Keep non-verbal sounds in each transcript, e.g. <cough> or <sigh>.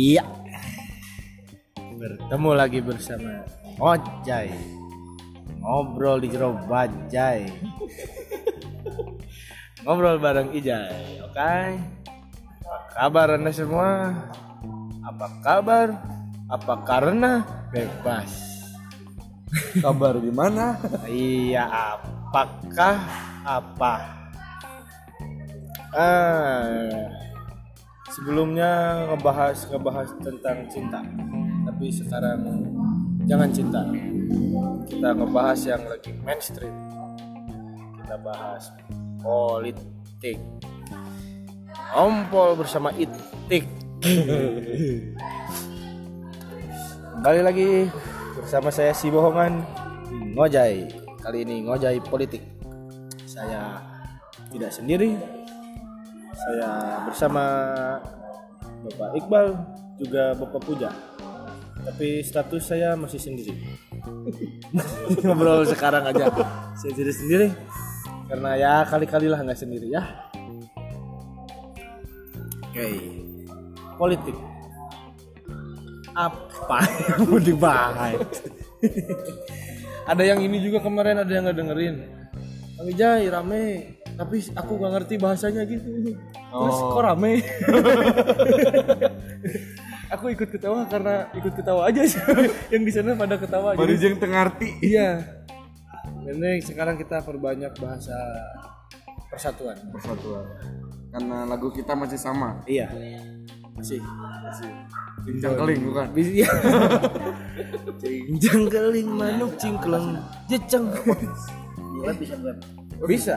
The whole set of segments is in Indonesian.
Iya. Bertemu lagi bersama Ojai. Ngobrol di jero bajai. <laughs> Ngobrol bareng Ijai, oke? Apa kabar Anda semua? Apa kabar? Apa karena bebas? <laughs> Kabar gimana? Iya, apakah apa? Ah, sebelumnya ngebahas ngebahas tentang cinta, tapi sekarang jangan cinta. Kita ngebahas yang lagi mainstream. Kita bahas politik. Ompol bersama Itik. Kembali lagi bersama saya si bohongan Ngojai. Kali ini Ngojai politik. Saya tidak sendiri. Saya bersama Bapak Iqbal juga Bapak Puja. Tapi status saya masih sendiri. <laughs> Ngobrol sekarang aja. Saya tidak sendiri. Karena ya kali-kalilah nggak sendiri ya. Oke. Politik apa yang mau dibahas ada yang ini juga kemarin ada yang nggak dengerin Kang Ijay rame tapi aku nggak ngerti bahasanya gitu. Terus kok rame? <laughs> Aku ikut ketawa karena ikut ketawa aja sih. <laughs> Yang di sana pada ketawa Baru jadi jeng tengarti. iya. Ini sekarang kita perbanyak bahasa persatuan. Persatuan. Karena lagu kita masih sama. iya. Masih. Masih. Cincang keling bukan? bisa ya <laughs> cincang keling manuk cingkleng jeceng. Bisa. Bisa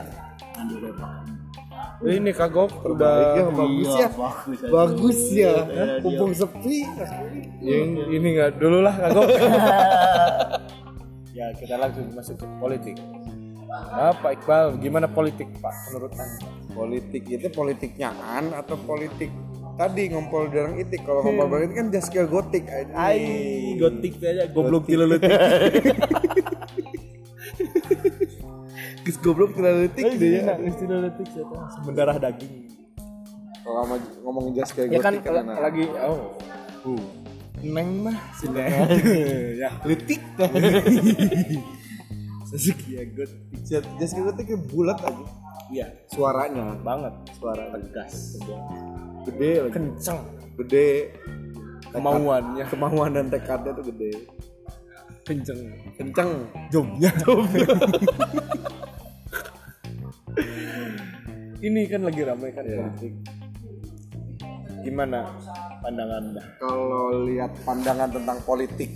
ini kagok udah Iya, bagus ya. Bagus ya. Mumpung sepi. yang ini nggak dulu lah kagok <laughs> ya kita langsung masuk ke politik. Apa Iqbal gimana politik pak menurut anda? Politik itu politiknya an atau politik tadi ngompol darang itik? Kalau ngompol darang itik kan jaskel gotik Ai, gotik aja goblok tilulutik <laughs> Gus goblok tilulutik deh ya Geus tilulutik siapa? Mendarah daging. kalau sama ngomong jaskel Ya kan kan lagi oh. Uh. Neng mah sudah. <laughs> ya. litik Sasuke ya <laughs> gotik. jaskel gotik kan bulat aja Iya, suaranya banget suara tegas. gede lagi Kencang gede kemauannya, kemauan dan tekadnya tuh gede kenceng. kenceng Jobnya. <laughs> Ini kan lagi ramai kan politik. Gimana pandangan Anda? kalau lihat pandangan tentang politik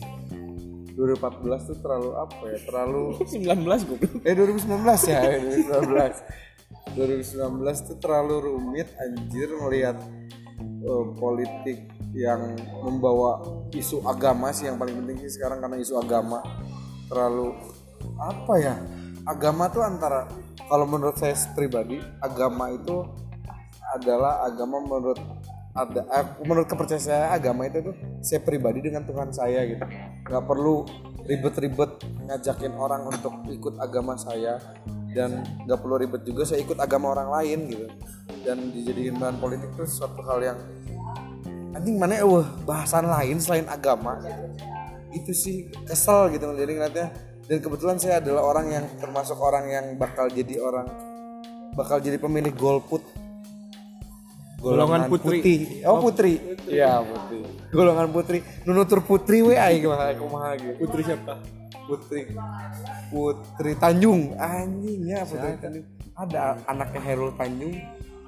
2014 tuh terlalu apa ya terlalu <laughs> 19 goblok. eh 2019 ya <laughs> 2019 2019 tuh terlalu rumit anjir melihat eh, politik yang membawa isu agama sih yang paling penting sih sekarang karena isu agama terlalu apa ya agama tuh antara kalau menurut saya pribadi agama itu adalah agama menurut ada eh, menurut kepercayaan saya agama itu tuh saya pribadi dengan Tuhan saya gitu. Nggak perlu ribet-ribet ngajakin orang untuk ikut agama saya dan nggak perlu ribet juga saya ikut agama orang lain gitu. Dan dijadikan bahan politik itu suatu hal yang anjing mana wah bahasan lain selain agama. Itu sih kesel gitu jadi ngeliatnya dan kebetulan saya adalah orang yang termasuk orang yang bakal jadi orang bakal jadi pemilih golput Golongan putri. putih. Oh, putri. Iya, putri. Golongan putri. Nunutur putri we aing kumaha kumaha gitu. Putri siapa? Putri. Putri Tanjung. Anjingnya Putri Tanjung. Ada anaknya Herul Tanjung.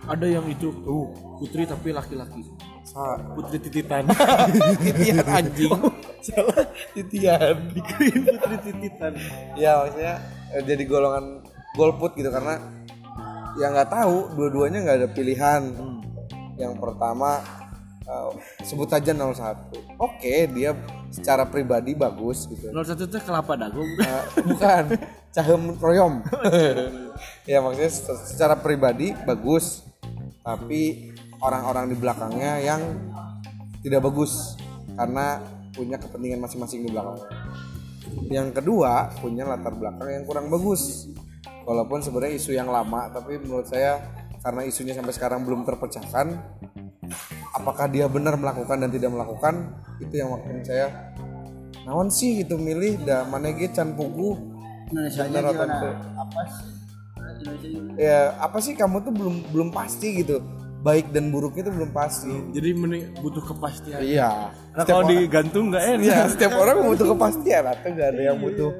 Ada yang itu tuh putri tapi laki-laki. Putri tititan. <laughs> titian anjing. Salah titian. Dikirain putri tititan. ya maksudnya eh, jadi golongan golput gitu karena ya nggak tahu dua-duanya nggak ada pilihan yang pertama eh, sebut aja 01 oke dia secara pribadi bagus gitu 01 teh kelapa dagu. Eh, bukan <laughs> cahem royom <laughs> ya maksudnya se- secara pribadi bagus tapi orang-orang di belakangnya yang tidak bagus karena punya kepentingan masing-masing di belakang. Yang kedua punya latar belakang yang kurang bagus. Walaupun sebenarnya isu yang lama tapi menurut saya karena isunya sampai sekarang belum terpecahkan apakah dia benar melakukan dan tidak melakukan itu yang makin saya naon sih gitu milih dah mana ge can pugu Indonesia gimana? apa sih Indonesia gimana ya apa sih kamu tuh belum belum pasti gitu. Baik dan buruknya itu belum pasti. Jadi mending butuh kepastian. Iya. Nah, kalau digantung nggak enak. Iya, setiap orang butuh kepastian. Atau nggak ada yang butuh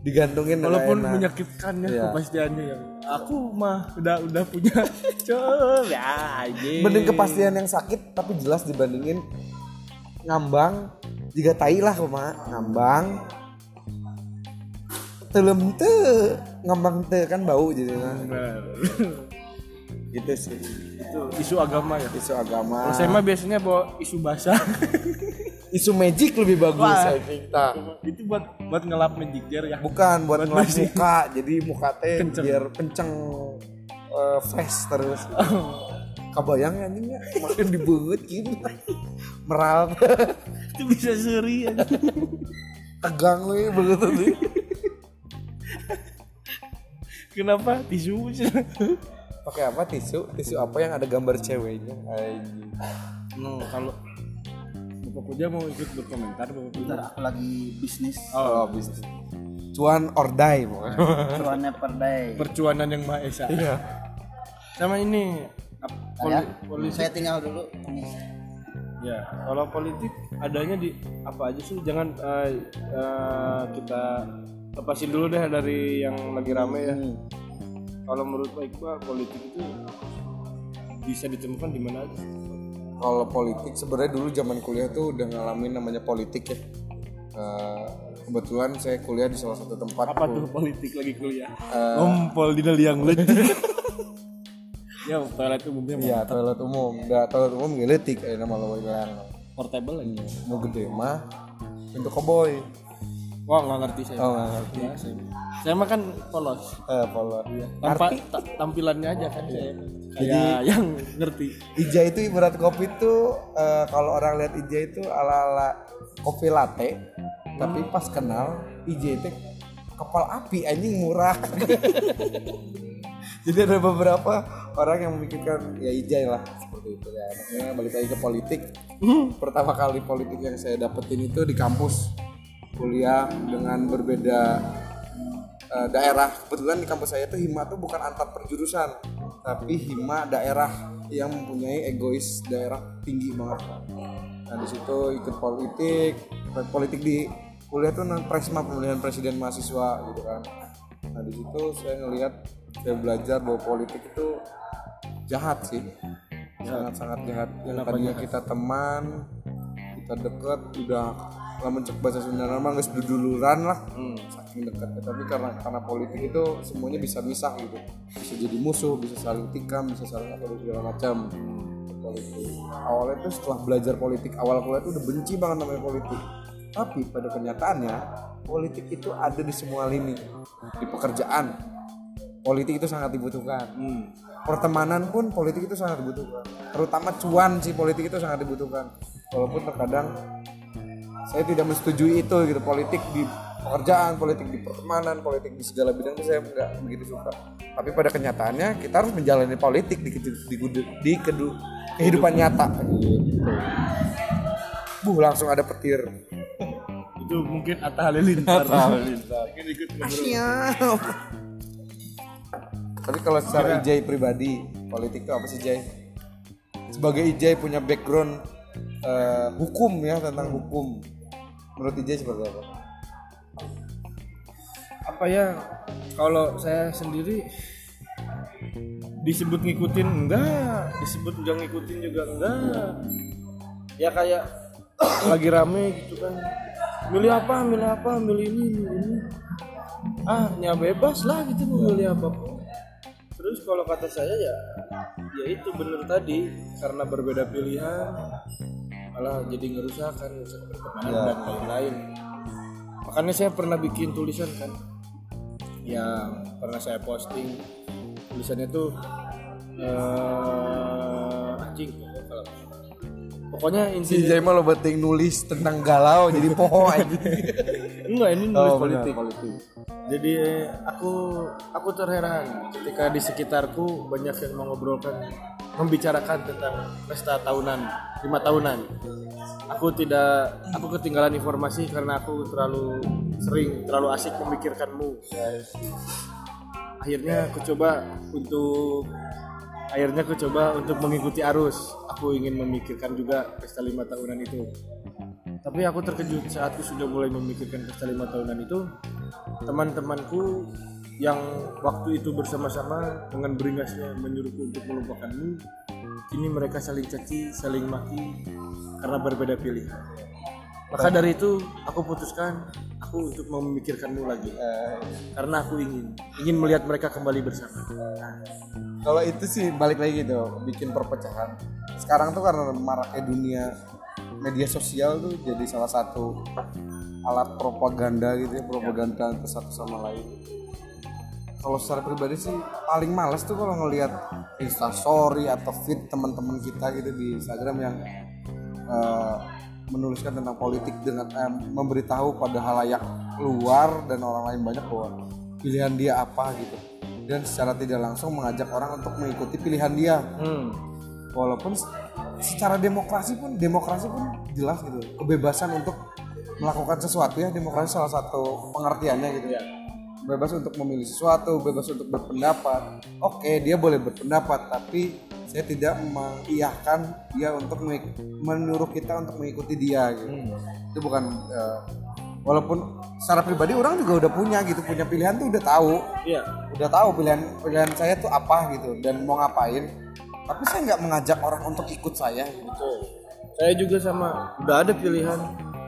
digantungin walaupun enak. menyakitkan ya Iya. kepastiannya yang aku mah udah udah punya <laughs> cowok ya aja Mending kepastian yang sakit tapi jelas dibandingin ngambang. Jika tai lah mah ngambang. Telem te ngambang te kan bau jadi Benar. gitu sih. Itu isu agama ya? Isu agama. Kalau saya mah biasanya bawa isu basah. <laughs> Isu magic lebih bagus Wah. saya kita itu buat buat ngelap magic jar ya? Bukan buat ngelap masih. muka. Jadi muka teh Kenceng. biar kenceng eh, fresh terus. <laughs> Kabayang ya anjingnya makin dibeut gitu. Meral itu bisa seri ya tegang we begitu nih kenapa? Tisu. <laughs> Pakai apa? Tisu? Tisu apa yang ada gambar ceweknya? Anjing. No kalau Bapak Puja mau ikut berkomentar Bapak Puja aku lagi bisnis. Oh bisnis. Cuan or die pokoknya. cuannya per day. Percuanan yang maha esa. Iya. Sama ini poli- politik saya tinggal dulu ini ya kalau politik adanya di apa aja sih? Jangan eh, eh, kita lepasin dulu deh dari yang lagi rame ya kalau menurut Pak Iqbal politik itu bisa ditemukan di mana aja kalau politik sebenarnya dulu zaman kuliah tuh udah ngalamin namanya politik ya Eh, kebetulan saya kuliah di salah satu tempat apa tuh. politik lagi kuliah ngompol di liang letik <laughs> ya toilet umumnya Iya, toilet umum. Enggak toilet umum ngeletik eh nama lo bilang. portable lagi Mau gede mah untuk koboi. Wah nggak ngerti saya Oh, nggak ngerti. Ya, saya, saya mah kan polos Eh, follow. tanpa ta- tampilannya aja kan saya kayak yang ngerti Ija itu ibarat kopi tuh eh, kalau orang lihat Ija itu ala-ala kopi latte, tapi pas kenal Ija itu kapal api anjing murah. <laughs> Jadi ada beberapa orang yang memikirkan ya Ijai lah seperti itu ya. Makanya balik lagi ke politik. Pertama kali politik yang saya dapetin itu di kampus kuliah dengan berbeda eh, daerah. Kebetulan di kampus saya tuh hima tuh bukan antar perjurusan, tapi hima daerah yang mempunyai egois daerah tinggi banget. Nah di situ ikut politik, politik di kuliah tuh non presma pemilihan presiden mahasiswa gitu kan. Nah di situ saya ngelihat saya belajar bahwa politik itu jahat sih, sangat-sangat jahat. Yang tadinya kita teman, kita deket, udah lama cek bahasa Sunda mah geus duduluran lah. Saking dekatnya tapi karena karena politik itu semuanya bisa misah gitu. Bisa jadi musuh bisa saling tikam bisa saling apa segala macam. Politik. Awalnya tuh setelah belajar politik awal kuliah tuh udah benci banget namanya politik. Tapi pada kenyataannya politik itu ada di semua lini. Di pekerjaan. Politik itu sangat dibutuhkan. Pertemanan pun politik itu sangat dibutuhkan. Terutama cuan sih politik itu sangat dibutuhkan. Walaupun terkadang saya tidak menyetujui itu gitu. Politik di pekerjaan politik di pertemanan politik di segala bidang itu saya nggak begitu suka. Tapi pada kenyataannya kita harus menjalani politik di, di, di, di kedu- kehidupan nyata. Gitu. buh langsung ada petir. Itu mungkin Atta Halilintar. Mungkin ikut ngobrol. tapi kalau secara Ijai pribadi politik itu apa sih Jai sebagai Ijai punya background eh, hukum ya tentang hukum. Menurut Ijai seperti apa? Apa ya kalau saya sendiri disebut ngikutin enggak disebut enggak ngikutin juga enggak. Ya kayak <coughs> lagi rame gitu kan. Milih apa milih apa milih ini milih ini. Ah ya bebas lah gitu mau milih apa pun. Terus kalau kata saya ya ya itu bener tadi karena berbeda pilihan malah jadi ngerusak kan ngerusak pertemanan dan lain-lain. Makanya saya pernah bikin tulisan kan yang pernah saya posting. Tulisannya tuh eh anjing kalau pokoknya si inti Ijai mah lo beting nulis tentang galau jadi poho aja. <laughs> Enggak ini nulis Oh, politik. politik. jadi aku aku terheran ketika di sekitarku banyak yang mengobrolkan membicarakan tentang pesta tahunan lima tahunan. Aku tidak aku ketinggalan informasi karena aku terlalu sering terlalu asik memikirkanmu. Akhirnya aku coba untuk akhirnya aku coba untuk mengikuti arus. Aku ingin memikirkan juga pesta lima tahunan itu. Tapi aku terkejut saat aku sudah mulai memikirkan pesta lima tahunan itu. Teman-temanku yang waktu itu bersama-sama dengan beringasnya menyuruhku untuk melupakanmu kini mereka saling caci saling maki karena berbeda pilihan maka dari itu aku putuskan aku untuk memikirkanmu lagi karena aku ingin ingin melihat mereka kembali bersama Kalau itu sih balik lagi gitu, bikin perpecahan. Sekarang tuh karena maraknya dunia media sosial tuh jadi salah satu alat propaganda gitu ya, propaganda antara satu sama lain. Kalau secara pribadi sih paling males tuh kalau ngelihat instastory atau feed teman-teman kita gitu di Instagram yang eh, menuliskan tentang politik dengan eh, memberitahu pada halayak luar dan orang lain banyak bahwa pilihan dia apa gitu. Dan secara tidak langsung mengajak orang untuk mengikuti pilihan dia. Hmm. walaupun secara demokrasi pun demokrasi pun jelas gitu. Kebebasan untuk melakukan sesuatu ya demokrasi salah satu pengertiannya gitu. Ya bebas untuk memilih sesuatu bebas untuk berpendapat oke dia boleh berpendapat tapi saya tidak mengiyahkan dia untuk menyuruh kita untuk mengikuti dia gitu itu bukan eh, walaupun secara pribadi orang juga udah punya gitu punya pilihan tuh udah tahu iya udah tahu pilihan pilihan saya tuh apa gitu dan mau ngapain tapi saya nggak mengajak orang untuk ikut saya gitu. Betul. Saya juga sama. Udah ada pilihan.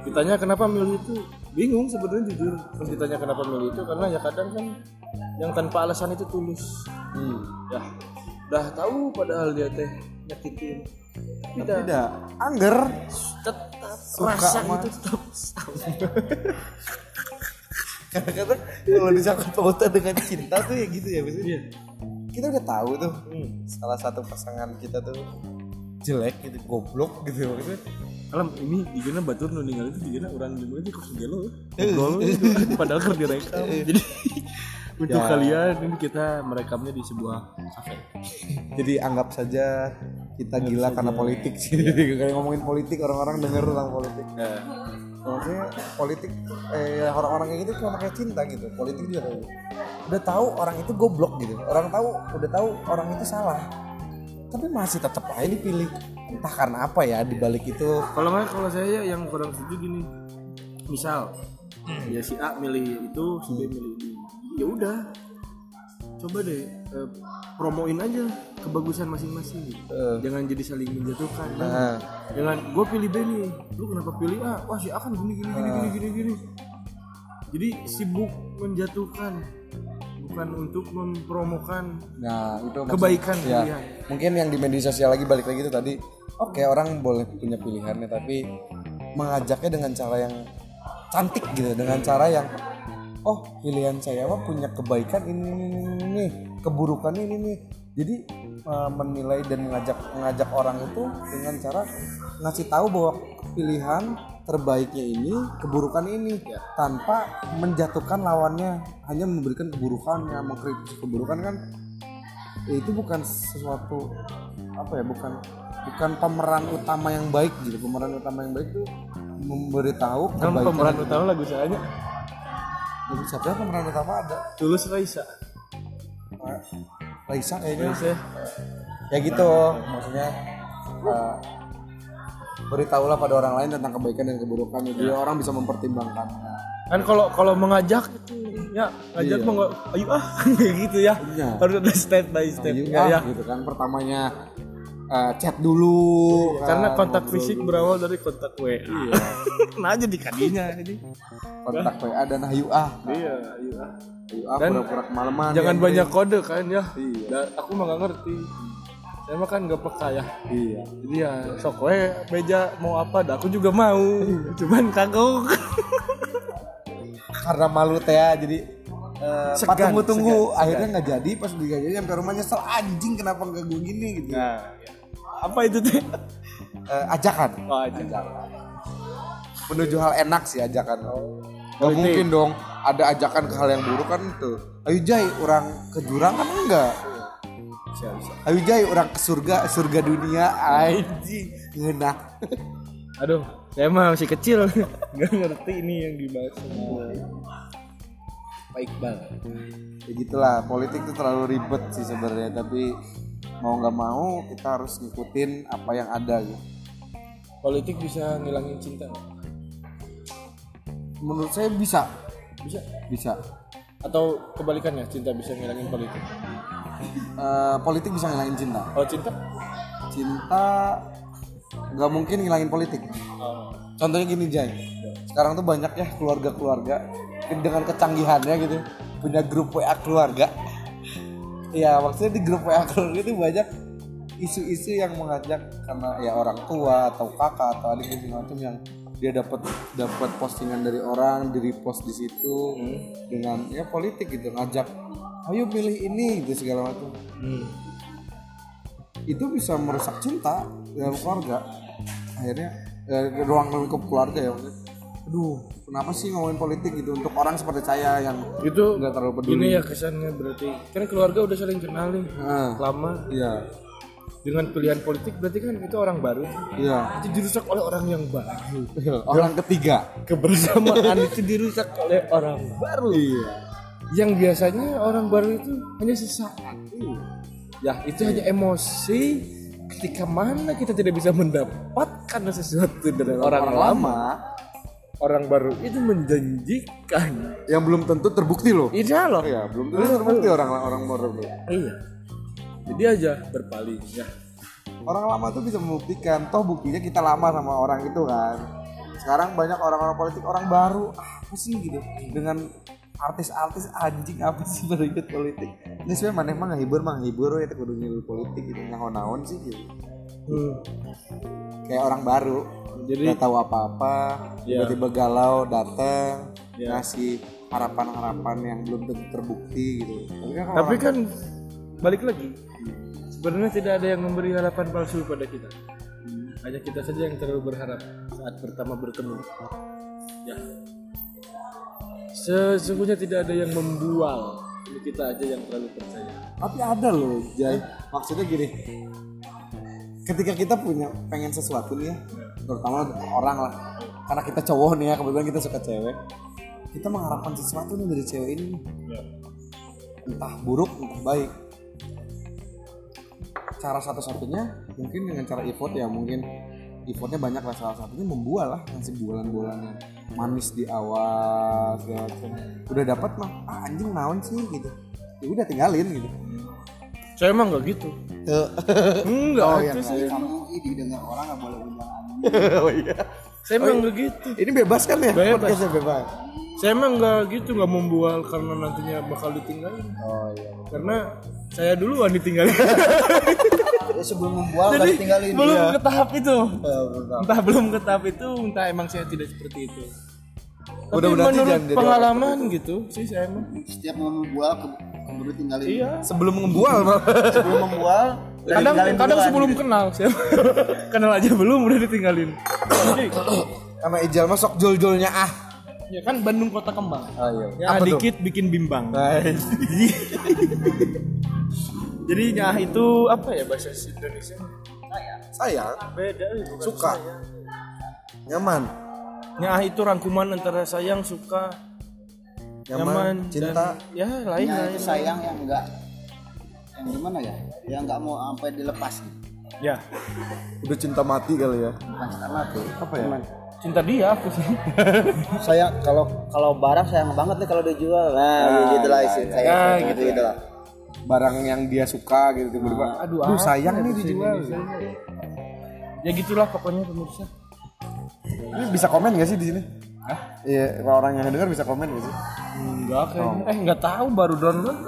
Ditanya kenapa milih itu, bingung sebenarnya jujur. Pas ditanya kenapa milih itu karena ya kadang kan yang tanpa alasan itu tulus. Hmm. Ya, udah tahu padahal dia teh nyakitin. Tapi dah tidak angger tetap Suka rasa mah. itu tetap sama. kadang-kadang kalau disangkut pautan dengan cinta tuh ya gitu ya maksudnya kita udah tahu tuh Hmm. salah satu pasangan kita tuh jelek gitu goblok gitu maksudnya Alam ini digana batur nu ninggal itu digana orang juga aja kok. Ngobrol padahal kerja direkam. Jadi <laughs> untuk Ya. kalian ini kita merekamnya di sebuah kafe. jadi anggap saja kita gila karena politik sih. <laughs> Kayak ngomongin politik orang-orang denger tentang politik. Nah, maksudnya politik eh orang-orang kayak gitu cuma kayak cinta gitu. Politik juga kayak gitu. udah tahu orang itu goblok gitu. Orang tahu udah tahu orang itu salah. Tapi masih tetap aja dipilih entah karena apa ya dibalik itu. Kalau nggak kalau saya yang kurang setuju gini. Misal ya si A milih itu si B milih ini. Ya udah coba deh eh, promoin aja kebagusan masing-masing. Eh. jangan jadi saling menjatuhkan. Kan? nah, jangan gue pilih B nih lu kenapa pilih A? Wah si A kan gini gini gini gini gini gini. Jadi sibuk menjatuhkan bukan untuk mempromokan nah itu maksud- kebaikan ya. pilihan. Mungkin yang di media sosial lagi balik lagi itu tadi oke orang boleh punya pilihannya tapi mengajaknya dengan cara yang cantik gitu dengan cara yang oh pilihan saya mah punya kebaikan ini ini ini, ini, ini, keburukan ini nih jadi eh, menilai dan mengajak mengajak orang itu dengan cara ngasih tahu bahwa pilihan terbaiknya ini keburukan ini tanpa menjatuhkan lawannya hanya memberikan keburukannya mengkritisi keburukan kan? Ya itu bukan sesuatu apa ya bukan bukan pemeran utama yang baik gitu. Pemeran utama yang baik itu memberitahu kan pemeran utama lagu saya Lagu siapa ya pemeran utama ada? Tulus Raisa. Raisa kayaknya. Raisa. Ya gitu. Maksudnya eh, beritahulah pada orang lain tentang kebaikan dan keburukan. Jadi orang bisa mempertimbangkan. Kan kalau kalau mengajak ya ngajak Iya. nggak ayo ah <laughs> gitu ya. Iya. harus ada step by step Ayo, ya, ah, ya. gitu kan. Pertamanya eh, chat dulu. Karena kan, kontak fisik dulu. berawal dari kontak WA <laughs> nah aja di kadinya ini. Kontak WA dan ayo ah iya ayo ah ayo ah pura-pura kemalaman jangan ya, banyak kode kan ya. Iya. Dan aku mah nggak ngerti saya mah kan nggak peka ya. Iya. Jadi ya sok we meja mau apa dah aku juga mau. Cuman kagok. Karena malu teh ya, jadi Segan, pas tunggu-tunggu akhirnya nggak jadi pas udah jadi sampai rumah nyesel anjing kenapa nggak gue gini? Gitu. Nah ya. apa itu teh? Eh, ajakan. Oh, aja. ajakan. Menuju hal enak sih ajakan. Gak Politik. mungkin dong ada ajakan ke hal yang buruk kan tuh. Ayo jai orang ke jurang kan enggak Ayo Jai orang ke surga, surga dunia anjing. Ngeunah. aduh saya mah masih kecil <laughs> nggak ngerti ini yang dibahas Pak Iqbal Ya gitulah, politik itu terlalu ribet sih sebenarnya, tapi mau nggak mau kita harus ngikutin apa yang ada gitu. politik bisa ngilangin cinta? Menurut saya bisa, bisa bisa. atau kebalikannya cinta bisa ngilangin politik Eh, politik bisa ngilangin cinta. oh cinta Cinta nggak mungkin ngilangin politik. oh. Contohnya gini Jai, sekarang tuh banyak ya keluarga-keluarga dengan kecanggihannya gitu punya grup WA keluarga. Iya maksudnya di grup WA keluarga itu banyak isu-isu yang mengajak karena ya orang tua atau kakak atau adik segala macam yang dia dapat dapat postingan dari orang di repost di situ dengan ya politik gitu ngajak ayo pilih ini gitu segala macam. Hmm. itu bisa merusak cinta dalam keluarga. Akhirnya eh, ruang lingkup keluarga ya maksudnya. aduh kenapa sih ngomongin politik gitu? Untuk orang seperti saya yang itu nggak terlalu peduli. ini ya kesannya berarti. Kan keluarga udah saling kenal nih Nah, lama. Iya. Dengan pilihan politik berarti kan itu orang baru. Iya. Itu dirusak oleh orang yang baru. Orang ketiga. Kebersamaan itu dirusak oleh orang baru. Iya yang biasanya orang baru itu hanya sesaat. Ya itu hanya emosi ketika mana kita tidak bisa mendapatkan sesuatu dari orang, orang lama. lama. Orang baru itu menjanjikan. Yang belum tentu terbukti loh. Iya loh. Iya belum tentu terbukti orang orang baru tuh. iya. Jadi aja berpaling ya. Orang lama tuh bisa membuktikan toh buktinya kita lama sama orang itu kan. Sekarang banyak orang-orang politik orang baru apa sih gitu. Dengan artis-artis anjing apa sih baru ikut politik ini sebenarnya mana emang ngehibur mah ngehibur ya kudu ngilul politik gitu naon-naon sih gitu Hmm. kayak orang baru Jadi- nggak tahu apa-apa Iya. tiba-tiba galau datang Iya. ngasih harapan-harapan yang belum tentu terbukti gitu tapi kan tapi kan balik lagi sebenarnya tidak ada yang memberi harapan palsu pada kita hanya kita saja yang terlalu berharap saat pertama bertemu ya sesungguhnya tidak ada yang membual ini kita aja yang terlalu percaya. Tapi ada loh Jai. Maksudnya gini. Ketika kita punya pengen sesuatu nih ya terutama orang lah. Karena kita cowok nih ya kebetulan kita suka cewek. Kita mengharapkan sesuatu nih dari cewek ini. Nih. entah buruk entah baik. Cara satu-satunya mungkin dengan cara effort ya mungkin effortnya banyak lah. Salah satunya membual lah ngasih bulan-bulan yang manis di awal segala macam. Udah dapat mah ah, anjing naon sih? gitu. Ya udah tinggalin gitu. Saya emang nggak gitu. <laughs> Enggak Oh, itu iya, sih. kamu ini didengar orang nggak boleh bilang anjing. <laughs> Oh iya. Saya emang nggak gitu. ini bebas kan ya? Bebas. Podcastnya bebas. Saya emang nggak gitu nggak membual karena nantinya bakal ditinggalin. Oh iya karena saya duluan ditinggalin <laughs> sebelum membual nggak ditinggalin belum Iya. ke tahap itu benar. entah belum ke tahap itu entah emang saya tidak seperti itu. Tapi Mudah-mudahan sih menurut jangan jadi. pengalaman gitu sih saya emang. Setiap mau membual ke- keburu tinggalin iya. Sebelum malah sebelum membual udah kadang kadang sebelum gitu. kenal saya <laughs> kenal aja belum udah ditinggalin. Jadi, sama Ijal mah sok jol-jolnya ah. Ya kan Bandung kota kembang. Oh iya. Ya apa tuh? dikit bikin bimbang. Nah, <laughs> jadi nyah itu apa ya bahasa Indonesia? Sayang beda eh, bukan suka. sayang. nyaman. Nyah itu rangkuman antara sayang suka nyaman, nyaman, cinta. dan- ya lain Ya, lain. itu sayang yang enggak. Yang gimana ya? Yang nggak mau sampai dilepas. Gitu ya. Udah cinta mati kali ya. Bukan cinta mati. Apa ya? Cinta dia aku sih. Sayang kalau kalau barang sayang banget nih kalau dijual nah gitu lah isi kayak ya, gitu, gitu gitu lah barang yang dia suka gitu tiba-tiba aduh, aduh apa sayang ya nih dijual. ya gitulah pokoknya pemirsa. Ini bisa komen gak sih di sini? Iya, kalau orang yang dengar bisa komen gak sih? enggak kayaknya. Eh enggak tahu baru download.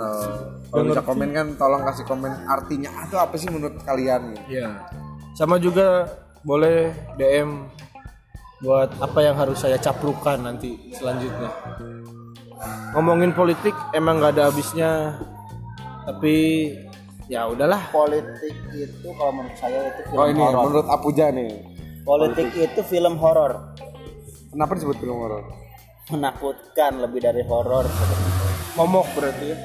Kalau bisa komen kan tolong kasih komen artinya. Itu apa sih menurut kalian? Gitu. ya sama juga boleh DM buat apa yang harus saya caprukan nanti selanjutnya. Ngomongin politik emang nggak ada habisnya tapi ya udahlah. Politik itu kalau menurut saya itu film Oh ini horor. menurut Apuja nih. politik itu film horor. Kenapa disebut film horor? menakutkan lebih dari horor. Momok berarti ya?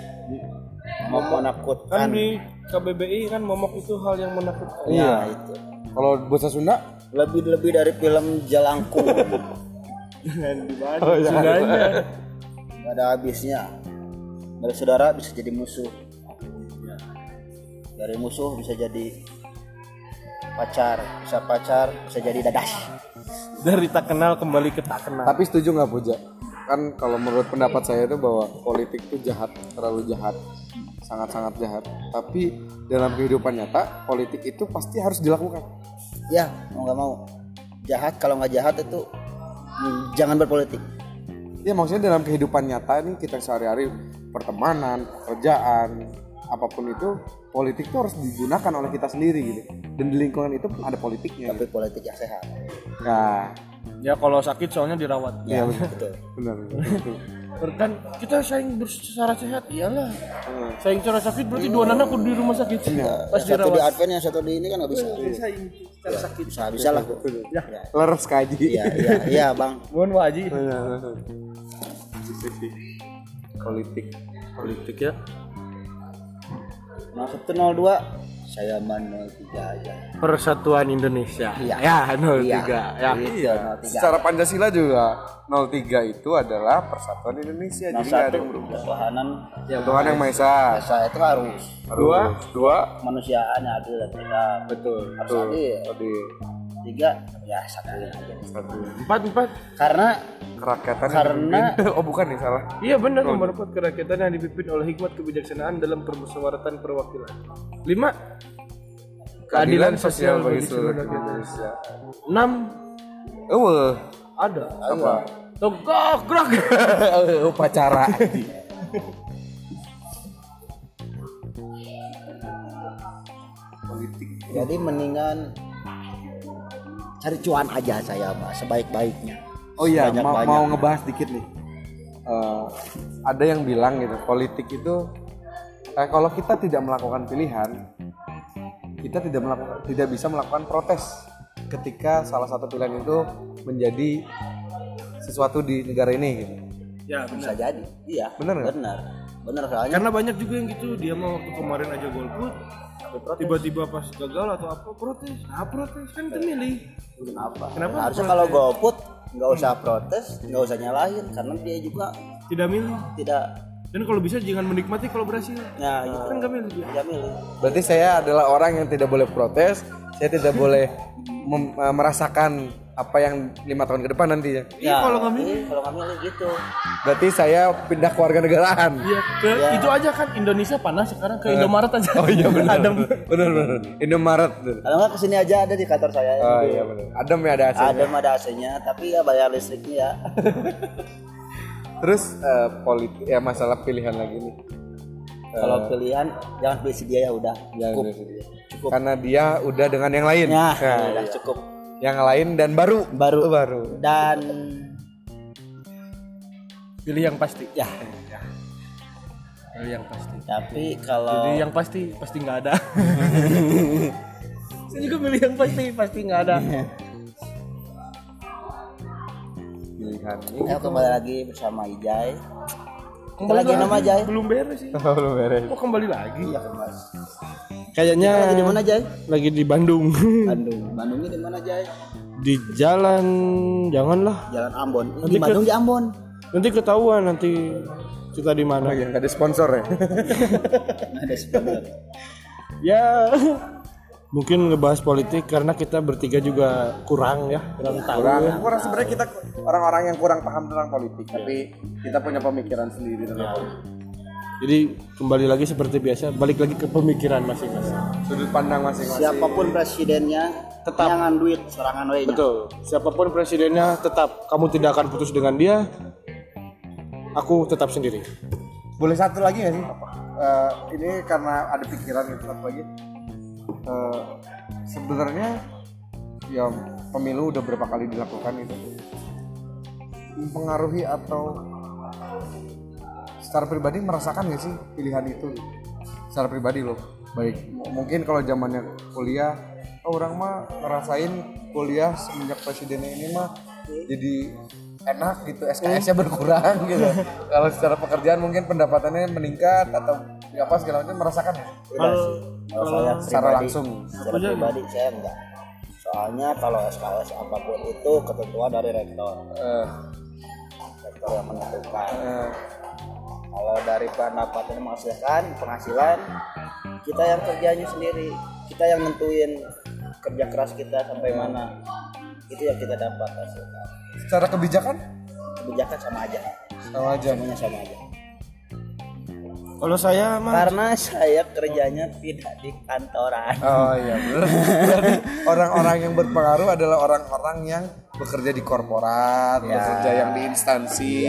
Mau kan menakutkan. Di KBBI kan momok itu hal yang menakutkan. Ya itu. Kalau bahasa Sunda? lebih lebih dari film Jalangkung jangan <laughs> dibahas Oh. Sundanya. Nggak ada habisnya. Dari saudara bisa jadi musuh. Ya. Dari musuh bisa jadi pacar bisa pacar bisa jadi dadas dari tak kenal kembali ke tak kenal Tapi setuju nggak Puja? Kan kalau menurut pendapat saya itu bahwa politik itu jahat, terlalu jahat, sangat-sangat jahat. Tapi dalam kehidupan nyata, politik itu pasti harus dilakukan. ya mau nggak mau jahat kalau nggak jahat itu mm, jangan berpolitik Ya maksudnya dalam kehidupan nyata ini kita sehari-hari pertemanan, pekerjaan, apa pun itu politik itu harus digunakan oleh kita sendiri gitu. Dan di lingkungan itu pun ada politiknya. tapi politik yang sehat. Nah, ya kalau sakit soalnya dirawat. Ya betul. benar. betul. dan kita saing secara sehat iyalah. Saing secara sakit berarti dua anak di rumah sakit. Pas yang satu di advent yang satu di ini kan nggak bisa. Saing secara sakit. Bisa bisa lah. Ya. Leres kaji. iya iya iya bang. Mohon wajib politik. politik ya nah satu nol dua saya man nol tiga aja Persatuan Indonesia Iya. ya 03 Iya. ya Iya, nol tiga. Secara Pancasila juga 03 itu adalah Persatuan Indonesia. Nah, Jadi nggak ada yang berubah. ketuhanan Tuhan yang Maha Esa. saya itu harus Dua, dua, kemanusiaan yang adil dan tegak betul, harus betul. adil Tadi tiga ya satuin aja satu empat empat. Karena kerakyatan Karena- dipimpin- <laughs> oh bukan nih salah. iya benar. Nomor empat kerakyatan yang dipimpin oleh hikmat kebijaksanaan dalam permusyawaratan perwakilan. Lima. Keadilan sosial bagi seluruh rakyat Indonesia. enam. Oh, ada. Apa? tegak gerak. Upacara. Politik. jadi mendingan cari cuan aja saya mah sebaik-baiknya Oh iya, mau, mau ngebahas dikit nih. Eh, ada yang bilang gitu, politik itu eh, kalau kita tidak melakukan pilihan, kita tidak melakukan, tidak bisa melakukan protes ketika salah satu pilihan itu menjadi sesuatu di negara ini gitu. ya bisa jadi iya nggak? benar benar soalnya karena banyak juga yang gitu dia mau waktu kemarin aja golput tiba-tiba pas gagal atau apa protes. Nah protes. Kan itu milih. Kenapa? Kenapa harusnya kalau golput nggak usah protes nggak usah nyalahin karena dia juga tidak milih. tidak dan kalau bisa jangan menikmati kalau berhasil. Ya gitu kan nggak milih dia. Tidak milih. Berarti saya adalah orang yang tidak boleh protes, saya tidak boleh mem- eh, merasakan apa yang lima tahun ke depan nantinya. Iya, kalau nggak milih. iya, kalau nggak milih gitu Berarti saya pindah keluarga negaraan. Iya, ke itu aja kan Indonesia panas sekarang ke Indomaret aja. Oh iya benar. Adem. Benar benar. Indomaret. kalau nggak ke sini aja ada di kantor saya Oh iya benar. Adem ya ada AC. ada ada AC-nya tapi ya bayar listriknya ya <laughs> Terus eh, politik ya masalah pilihan lagi nih. kalau pilihan jangan pilih si dia ya udah cukup ini. Karena dia udah dengan yang lain. ya Nah, udah cukup yang lain dan baru. baru Baru. dan Pilih yang pasti. ya Pilih yang pasti. tapi kalau Jadi yang pasti pasti nggak ada. <laughs> Saya juga pilih yang pasti pasti nggak ada. Pilihan ini. ya kembali lagi bersama Ijay Kembali lagi nama Jay? Belum beres sih. <laughs> Belum beres. Kok kembali lagi? iya kembali Kayaknya lagi di mana Jay lagi di Bandung. <laughs> Bandung Bandungnya di mana Jay di jalan janganlah. Jalan Ambon Nanti di ke- Bandung di Ambon Nanti ketahuan nanti kita di mana. Yang nggak ada sponsor ya. <laughs> ada sebenarnya Ya mungkin ngebahas politik karena kita bertiga juga kurang ya, kurang tahu. kurang ya. kurang sebenarnya kita orang-orang yang kurang paham tentang politik tapi kita punya pemikiran sendiri tentang politik Jadi kembali lagi seperti biasa, balik lagi ke pemikiran masing-masing. sudut pandang masing-masing siapa pun presidennya Tetap. jangan duit serangan we Betul. Siapa pun presidennya tetap kamu tidak akan putus dengan dia. Aku tetap sendiri. boleh satu lagi nggak sih Eh, ini karena ada pikiran gitu satu lagi Eh, sebenarnya ya pemilu udah berapa kali dilakukan itu mempengaruhi atau secara pribadi merasakan nggak sih pilihan itu secara pribadi loh baik M- mungkin kalau zamannya kuliah oh, orang mah ngerasain kuliah semenjak presidennya ini mah jadi enak gitu SKS-nya berkurang <laughs> gitu kalau secara pekerjaan mungkin pendapatannya meningkat atau nggak apa segala macam merasakan ya. Kalau saya secara pribadi, langsung secara pribadi saya enggak. Soalnya kalau SKS apa pun itu ketentuan dari rektor. Eh, Rektor yang menentukan. eh, Kalau dari pendapatan yang menghasilkan penghasilan kita yang kerjanya sendiri, kita yang nentuin kerja keras kita sampai mana. Itu yang kita dapat hasilkan. secara kebijakan Kebijakan sama aja. sama aja Semuanya sama aja. Kalau saya mah Karena saya kerjanya tidak di kantoran. oh iya benar berarti orang-orang yang berpengaruh adalah orang-orang yang bekerja di korporat bekerja yang di instansi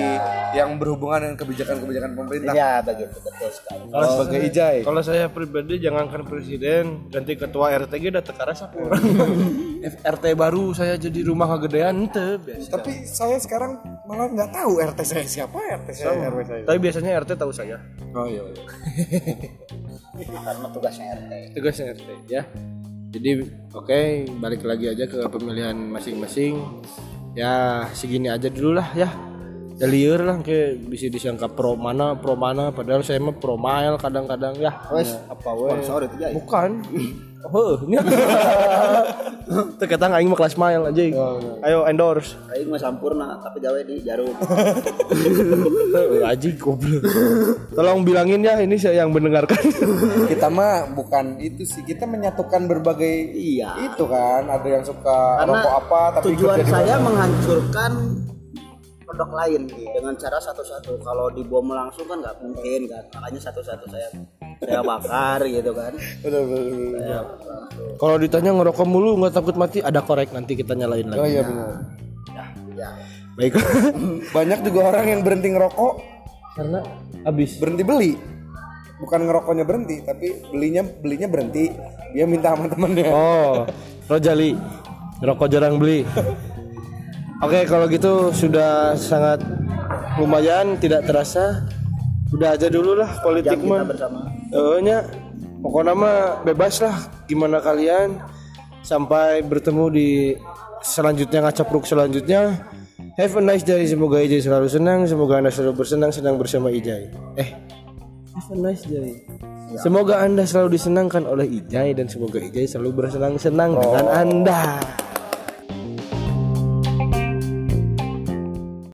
yang berhubungan dengan kebijakan-kebijakan pemerintah Ya begitu betul sekali. kalau sebagai ijai kalau saya pribadi jangankan presiden ganti ketua RT ge udah tekaras aku orang <laughs> RT baru saya jadi rumah kegedean ente biasa. tapi saya sekarang malah nggak tahu RT saya siapa RT saya RW saya Tapi biasanya RT tahu saya. oh iya, iya. <laughs> Karena tugasnya RT. Tugasnya RT ya. Jadi oke balik lagi aja ke pemilihan masing-masing. Ya segini aja dulu lah ya. Ya liur lah kayak bisa disangka pro mana pro mana padahal saya mah pro mile kadang-kadang ya. Wes, apa wes? Sponsor itu ya. Bukan. <laughs> Oh, ini. <laughs> Kata aing mah kelas mile aja. Ayo endorse. Aing mah sampurna tapi gawe di jarum. <laughs> Aji goblok. Tolong bilangin ya ini saya yang mendengarkan. <laughs> kita mah bukan itu sih kita menyatukan berbagai Iya. itu kan ada yang suka Karena rokok apa tapi tujuan saya menghancurkan produk lain dengan cara satu-satu. Kalau dibom langsung kan nggak mungkin kan. Makanya satu-satu saya saya bakar gitu kan. Betul, betul, betul. Saya langsung. Kalau ditanya ngerokok mulu nggak takut mati ada korek nanti kita nyalain oh lagi. iya benar Ya. Baik. <laughs> banyak juga orang yang berhenti ngerokok Karena habis. berhenti beli bukan ngerokoknya berhenti tapi belinya belinya berhenti dia minta sama temennya Oh, Rojali. Rokok jarang beli. <laughs> Oke, kalau gitu sudah sangat lumayan tidak terasa. Udah aja dulu lah politik mah. bersama. Eh, nya pokoknya mah bebas lah gimana kalian sampai bertemu di selanjutnya ngacapruk selanjutnya have a nice day semoga Ijay selalu senang semoga anda selalu bersenang senang bersama Ijay eh have a nice day semoga anda selalu disenangkan oleh Ijay dan semoga Ijay selalu bersenang senang dengan anda